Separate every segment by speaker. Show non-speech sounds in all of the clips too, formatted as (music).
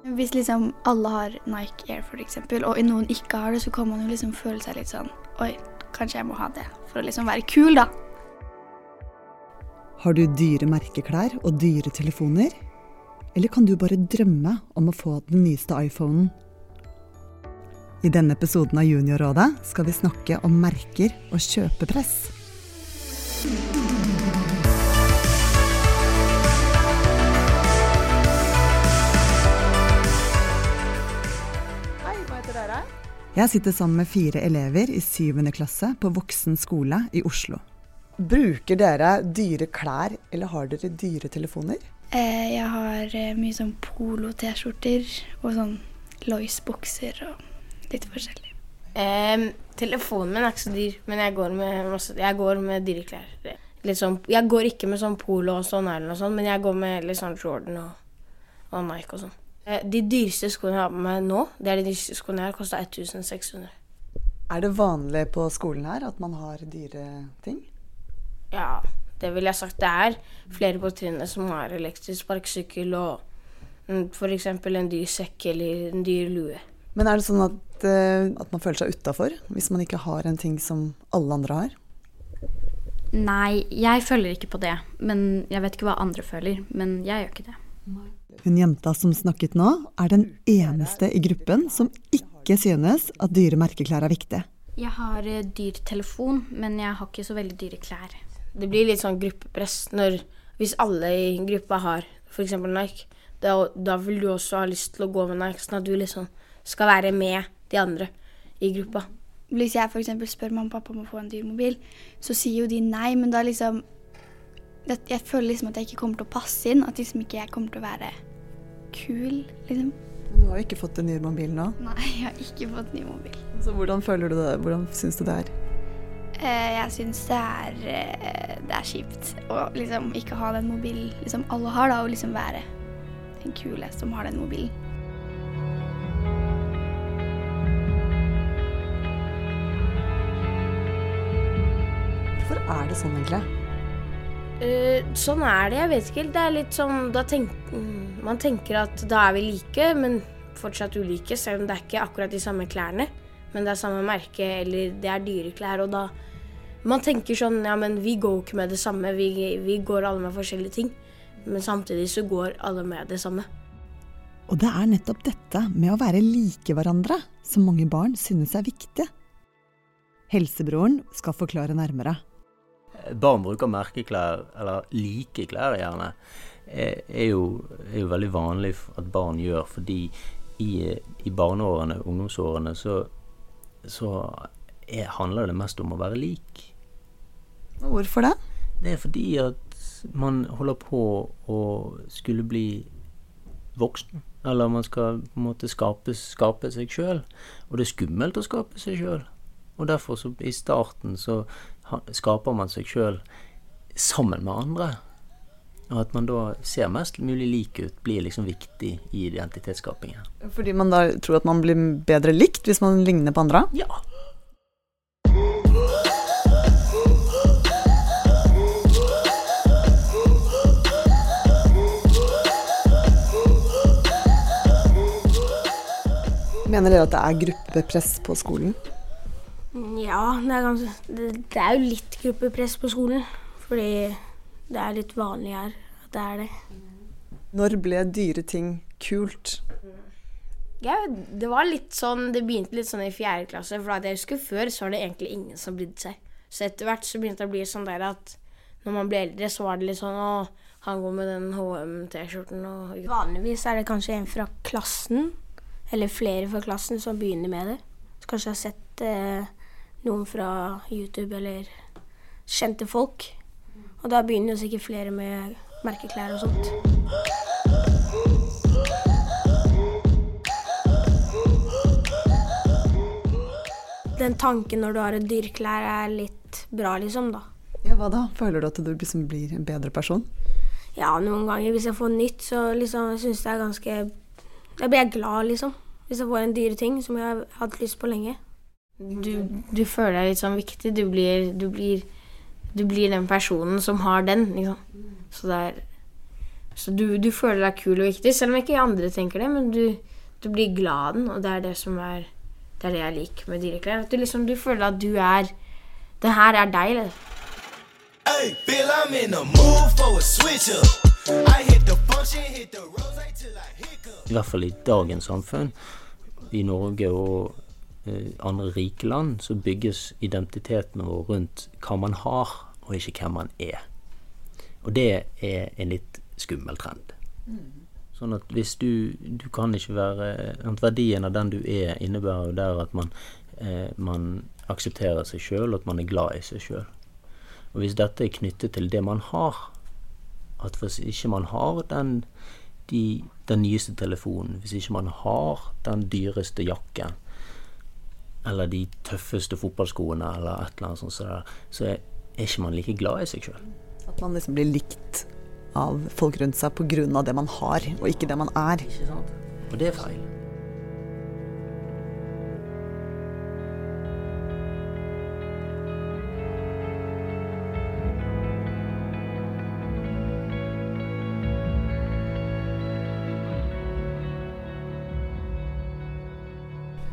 Speaker 1: Hvis liksom alle har Nike Air eksempel, og noen ikke har det, så kan man jo liksom føle seg litt sånn Oi, kanskje jeg må ha det for å liksom være kul, da.
Speaker 2: Har du dyre merkeklær og dyre telefoner? Eller kan du bare drømme om å få den nyeste iPhonen? I denne episoden av Juniorrådet skal vi snakke om merker og kjøpepress. Jeg sitter sammen med fire elever i syvende klasse på Voksen skole i Oslo. Bruker dere dyre klær, eller har dere dyre telefoner?
Speaker 1: Eh, jeg har eh, mye sånn polo-T-skjorter og sånn Lois-bukser og litt forskjellig.
Speaker 3: Eh, telefonen min er ikke så dyr, men jeg går med, masse, jeg går med dyre klær. Litt sånn, jeg går ikke med sånn polo og sånn, men jeg går med litt sånn Jordan og, og Nike og sånn. Eh, De dyreste skoene jeg har på meg nå, det er de dyreste skoene jeg har, kosta 1600.
Speaker 2: Er det vanlig på skolen her at man har dyre ting?
Speaker 3: Ja, det ville jeg sagt. Det er flere på trinnet som har elektrisk sparkesykkel og mm, f.eks. en dyr sekk eller en dyr lue.
Speaker 2: Men er det sånn at, eh, at man føler seg utafor hvis man ikke har en ting som alle andre har?
Speaker 4: Nei, jeg føler ikke på det. Men jeg vet ikke hva andre føler. Men jeg gjør ikke det.
Speaker 2: Hun jenta som snakket nå, er den eneste i gruppen som ikke synes at dyre merkeklær er viktig.
Speaker 4: Jeg har eh, dyr telefon, men jeg har ikke så veldig dyre klær.
Speaker 3: Det blir litt sånn gruppepress når Hvis alle i gruppa har f.eks. Nike, da, da vil du også ha lyst til å gå med Nike, sånn at du liksom skal være med de andre i gruppa.
Speaker 1: Hvis jeg f.eks. spør mamma og pappa om å få en dyr mobil, så sier jo de nei, men da liksom det, Jeg føler liksom at jeg ikke kommer til å passe inn, at liksom ikke jeg kommer til å være kul, liksom.
Speaker 2: Men du har jo ikke fått en ny mobil nå,
Speaker 1: Nei, jeg har ikke fått ny mobil.
Speaker 2: så hvordan føler du det? Hvordan syns du det er?
Speaker 1: Eh, jeg syns det er eh, Det er kjipt å liksom ikke ha den mobilen liksom alle har, da, og liksom være den kule som har den mobilen.
Speaker 2: Hvorfor er det sånn egentlig?
Speaker 3: Eh, sånn er det, jeg vet ikke helt. Det er litt sånn tenk, mm, Man tenker at da er vi like, men fortsatt ulike, selv om det er ikke akkurat de samme klærne. Men det er samme merke, eller det er dyre klær, og da Man tenker sånn Ja, men vi går jo ikke med det samme, vi, vi går alle med forskjellige ting. Men samtidig så går alle med det samme.
Speaker 2: Og det er nettopp dette med å være like hverandre som mange barn synes er viktig. Helsebroren skal forklare nærmere.
Speaker 5: Barn bruker merkeklær, eller like klær gjerne, er er jo, er jo veldig vanlig at barn gjør, fordi i, i barneårene, ungdomsårene, så, så er, handler det mest om å være lik.
Speaker 2: Hvorfor det?
Speaker 5: Det er fordi at man holder på å skulle bli voksen. Eller man skal på en måte skape, skape seg sjøl. Og det er skummelt å skape seg sjøl. Og derfor så i starten så skaper man seg sjøl sammen med andre. Og at man da ser mest mulig lik ut, blir liksom viktig i identitetsskapingen.
Speaker 2: Fordi man da tror at man blir bedre likt hvis man ligner på andre?
Speaker 5: Ja.
Speaker 2: Mener dere at det er gruppepress på skolen?
Speaker 3: Ja, det er, ganske, det, det er jo litt gruppepress på skolen. Fordi det er litt vanlig her at det er det.
Speaker 2: Når ble dyre ting kult?
Speaker 3: Ja, det var litt sånn Det begynte litt sånn i fjerde klasse. For at jeg husker før så var det egentlig ingen som brydde seg. Så etter hvert så begynte det å bli sånn der at når man ble eldre, så var det litt sånn Å, han går med den HM-T-skjorten og Vanligvis er det kanskje en fra klassen, eller flere fra klassen, som begynner med det. Så kanskje jeg har sett eh, noen fra YouTube eller kjente folk. Og da begynner jo sikkert flere med merkeklær og sånt. Den tanken når du har et dyrklær er litt bra, liksom, da.
Speaker 2: Ja, Hva da? Føler du at du liksom blir en bedre person?
Speaker 3: Ja, noen ganger hvis jeg får nytt, så liksom syns jeg er ganske Da blir jeg glad, liksom. Hvis jeg får en dyre ting som jeg har hatt lyst på lenge. Du, du føler deg litt sånn viktig. Du blir, du blir, du blir den personen som har den, liksom. Så det er Så du, du føler deg kul og viktig, selv om ikke andre tenker det. Men du, du blir glad av den, og det er det som er Det er det jeg liker med dyreklær. At du liksom du føler at du er Det her er deg. liksom.
Speaker 6: Hey, feel I'm in the mood for a switch up. I hit the function, hit the rose till I hiccup.
Speaker 5: I hvert fall i dagens samfunn, i Norge og andre rike land, så bygges identiteten vår rundt hva man har, og ikke hvem man er. Og det er en litt skummel trend. Sånn at hvis du Du kan ikke være at Verdien av den du er, innebærer jo der at man, eh, man aksepterer seg sjøl, at man er glad i seg sjøl. Og hvis dette er knyttet til det man har, at hvis ikke man har den, de, den nyeste telefonen, hvis ikke man har den dyreste jakken, eller de tøffeste fotballskoene, eller et eller annet sånt, så, der, så er er ikke man like glad i seg sjøl.
Speaker 2: At man liksom blir likt av folk rundt seg pga. det man har, og ikke det man er.
Speaker 5: Og det er feil.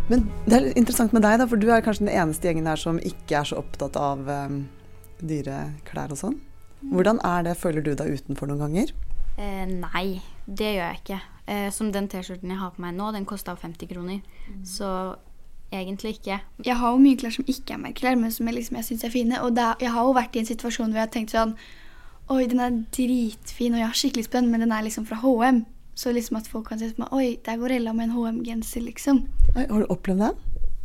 Speaker 2: Men det er litt interessant med deg, da, for du er kanskje den eneste gjengen her som ikke er så opptatt av um, dyre klær og sånn. Hvordan er det? Føler du deg utenfor noen ganger?
Speaker 4: Eh, nei, det gjør jeg ikke. Eh, som den T-skjorten jeg har på meg nå, den kosta 50 kroner. Så egentlig ikke.
Speaker 1: Jeg har jo mye klær som ikke er merkeklær, men som jeg, liksom, jeg syns er fine. Og det, er- jeg har jo vært i en situasjon hvor jeg har tenkt sånn Oi, den er dritfin, og jeg har skikkelig spenn, men den er liksom fra HM. Så liksom at folk kan se på meg Oi, der går Ella med en HM-genser, liksom.
Speaker 2: Oi, har du opplevd det?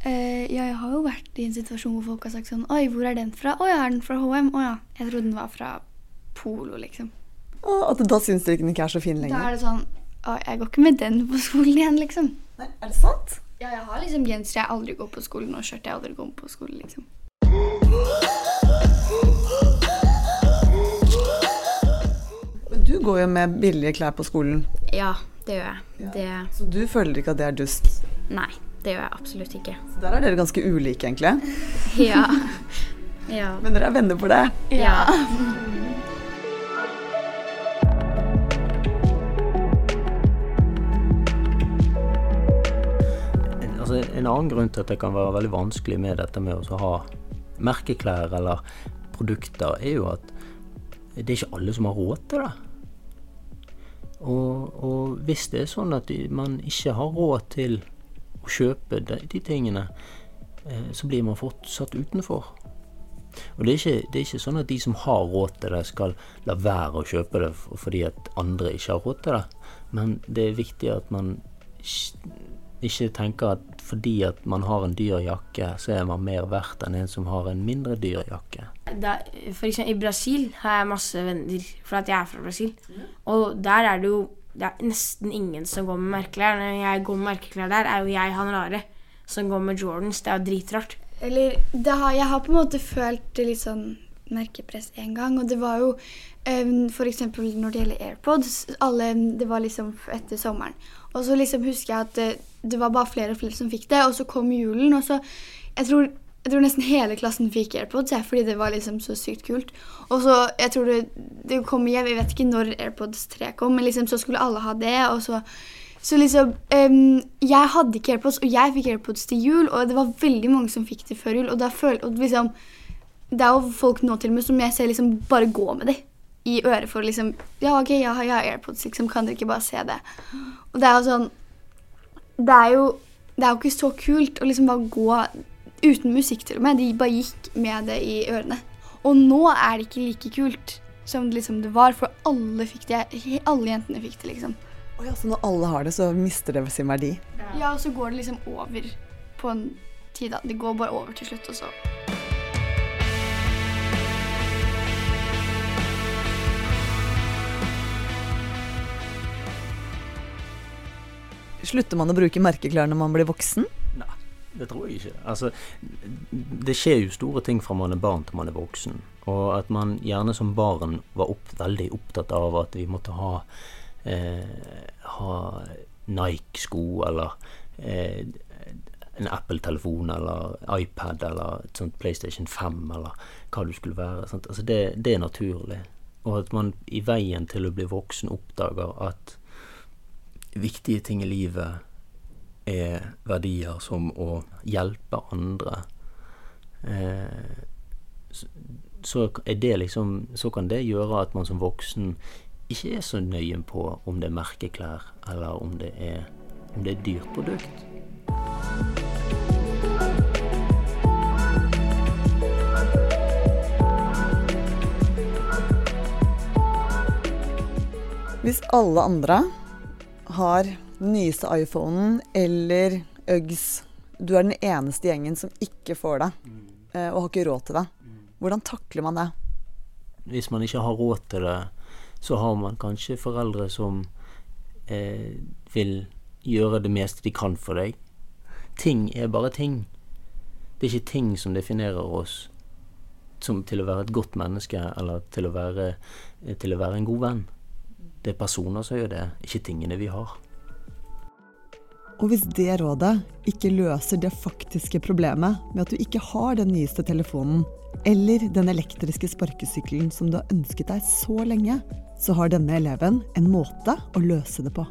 Speaker 1: Uh, ja, jeg har jo vært i en situasjon hvor folk har sagt sånn Oi, hvor er den fra? Å ja, er den fra HM? Å ja. Jeg trodde den var fra Polo, liksom.
Speaker 2: Å, at da syns dere den ikke er så fin lenger?
Speaker 1: Da er det sånn Å, jeg går ikke med den på skolen igjen, liksom.
Speaker 2: Nei, er det sant?
Speaker 1: Ja, jeg har liksom genser jeg aldri går på skolen, og skjørt jeg aldri går på skolen, liksom.
Speaker 2: Men du går jo med billige klær på skolen,
Speaker 4: Ja, det gjør jeg. Det,
Speaker 2: så du føler ikke at det er dust?
Speaker 4: nei, det gjør jeg absolutt ikke.
Speaker 2: Så der er dere ganske ulike, egentlig. (laughs)
Speaker 4: Ja. (laughs) ja.
Speaker 2: Men dere er venner for det.
Speaker 4: ja.
Speaker 5: En- Altså, en annen grunn til at det kan være veldig vanskelig med dette med å ha merkeklær eller produkter, er jo at det er ikke alle som har råd til det. Og, og hvis det er sånn at man ikke har råd til å kjøpe de, de tingene, eh, så blir man fortsatt utenfor. Og det er, ikke, det er ikke sånn at de som har råd til det, skal la være å kjøpe det fordi at andre ikke har råd til det. Men det er viktig at man ikke tenker at fordi at man har en dyr jakke, så er man mer verdt enn en som har en mindre dyr jakke.
Speaker 3: Da, for eksempel, I Brasil har jeg masse venner, for at jeg er fra Brasil. Og der er det jo det er nesten ingen som går med merkeklær. Når jeg går med merkeklær der, er jo jeg han rare som går med Jordans. Det er jo dritrart.
Speaker 1: Eller det har, Jeg har på en måte følt litt sånn merkepress en gang. Og det var jo um, f.eks. når det gjelder AirPods. Alle, det var liksom etter sommeren. Og så liksom husker jeg at det, det var bare flere og flere som fikk det. Og så kom julen, og så Jeg tror, jeg tror nesten hele klassen fikk AirPods, jeg, fordi det var liksom så sykt kult. Og så, jeg tror det, det kom Jeg vet ikke når AirPods 3 kom, men liksom så skulle alle ha det. og så så liksom um, Jeg hadde ikke AirPods, og jeg fikk AirPods til jul, og det var veldig mange som fikk det før jul. Og da føl, og liksom Det er jo folk nå til og med som jeg ser liksom bare gå med det i øret for liksom Ja, OK, jeg har, jeg har AirPods, liksom. Kan dere ikke bare se det? Og det er jo sånn Det er jo Det er jo ikke så kult å liksom bare gå uten musikk, til og med. De bare gikk med det i ørene. Og nå er det ikke like kult som liksom det var, for alle fikk det. Alle jentene fikk det, liksom.
Speaker 2: Å ja, så når alle har det, så mister det sin verdi?
Speaker 1: Ja, og så går det liksom over på en tid. da. Det går bare over til slutt, og så
Speaker 2: Slutter man å bruke merkeklær når man blir voksen?
Speaker 5: Det tror jeg ikke. Altså, det skjer jo store ting fra man er barn til man er voksen. Og at man gjerne som barn var opp, veldig opptatt av at vi måtte ha, eh, ha Nike-sko eller eh, en Apple-telefon eller iPad eller et sånt PlayStation 5 eller hva du skulle være. Altså det, det er naturlig. og at man i veien til å bli voksen oppdager at viktige ting i livet er verdier som å hjelpe andre. Eh, så- liksom Så kan det gjøre at man som voksen ikke er så nøye på om det er merkeklær, eller om det er, om det er dyrt produkt.
Speaker 2: Hvis alle andre har den nyeste iPhonen eller Uggs, du er den eneste gjengen som ikke får det, eh, og har ikke råd til det, hvordan takler man det?
Speaker 5: Hvis man ikke har råd til det, så har man kanskje foreldre som eh, vil gjøre det meste de kan for deg. Ting er bare ting. Det er ikke ting som definerer oss som til å være et godt menneske, eller til å være, eh, til å være en god venn. Det er personer som gjør det, ikke tingene vi har.
Speaker 2: Og hvis det rådet ikke løser det faktiske problemet med at du ikke har den nyeste telefonen, eller den elektriske sparkesykkelen som du har ønsket deg så lenge, så har denne eleven en måte å løse det på.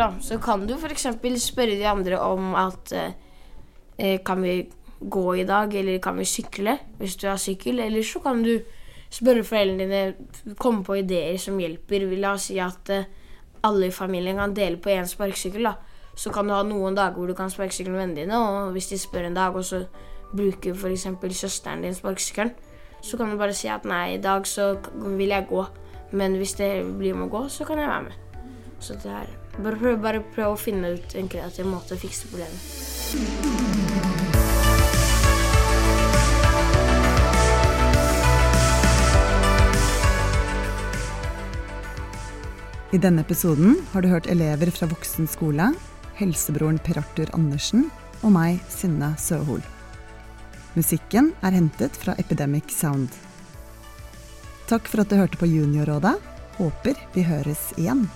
Speaker 3: da, så kan du f.eks. spørre de andre om at eh, Kan vi gå i dag, eller kan vi sykle hvis du har sykkel? Eller så kan du spørre foreldrene dine, komme på ideer som hjelper. La oss si at eh, alle i familien kan dele på én sparkesykkel. da. Så kan du ha noen dager hvor du kan sparkesykle med vennene dine, og hvis de spør en dag, og så bruker f.eks. søsteren din sparkesykkelen, så kan du bare si at nei, i dag så vil jeg gå, men hvis det blir med å gå, så kan jeg være med. Så det er bare prøv, bare prøv å finne ut en kreativ måte å fikse problemet.
Speaker 2: I denne episoden har du hørt elever fra voksen skole, helsebroren Per Arthur Andersen og meg, Synne Søhol. Musikken er hentet fra Epidemic Sound. Takk for at du hørte på Juniorrådet. Håper vi høres igjen.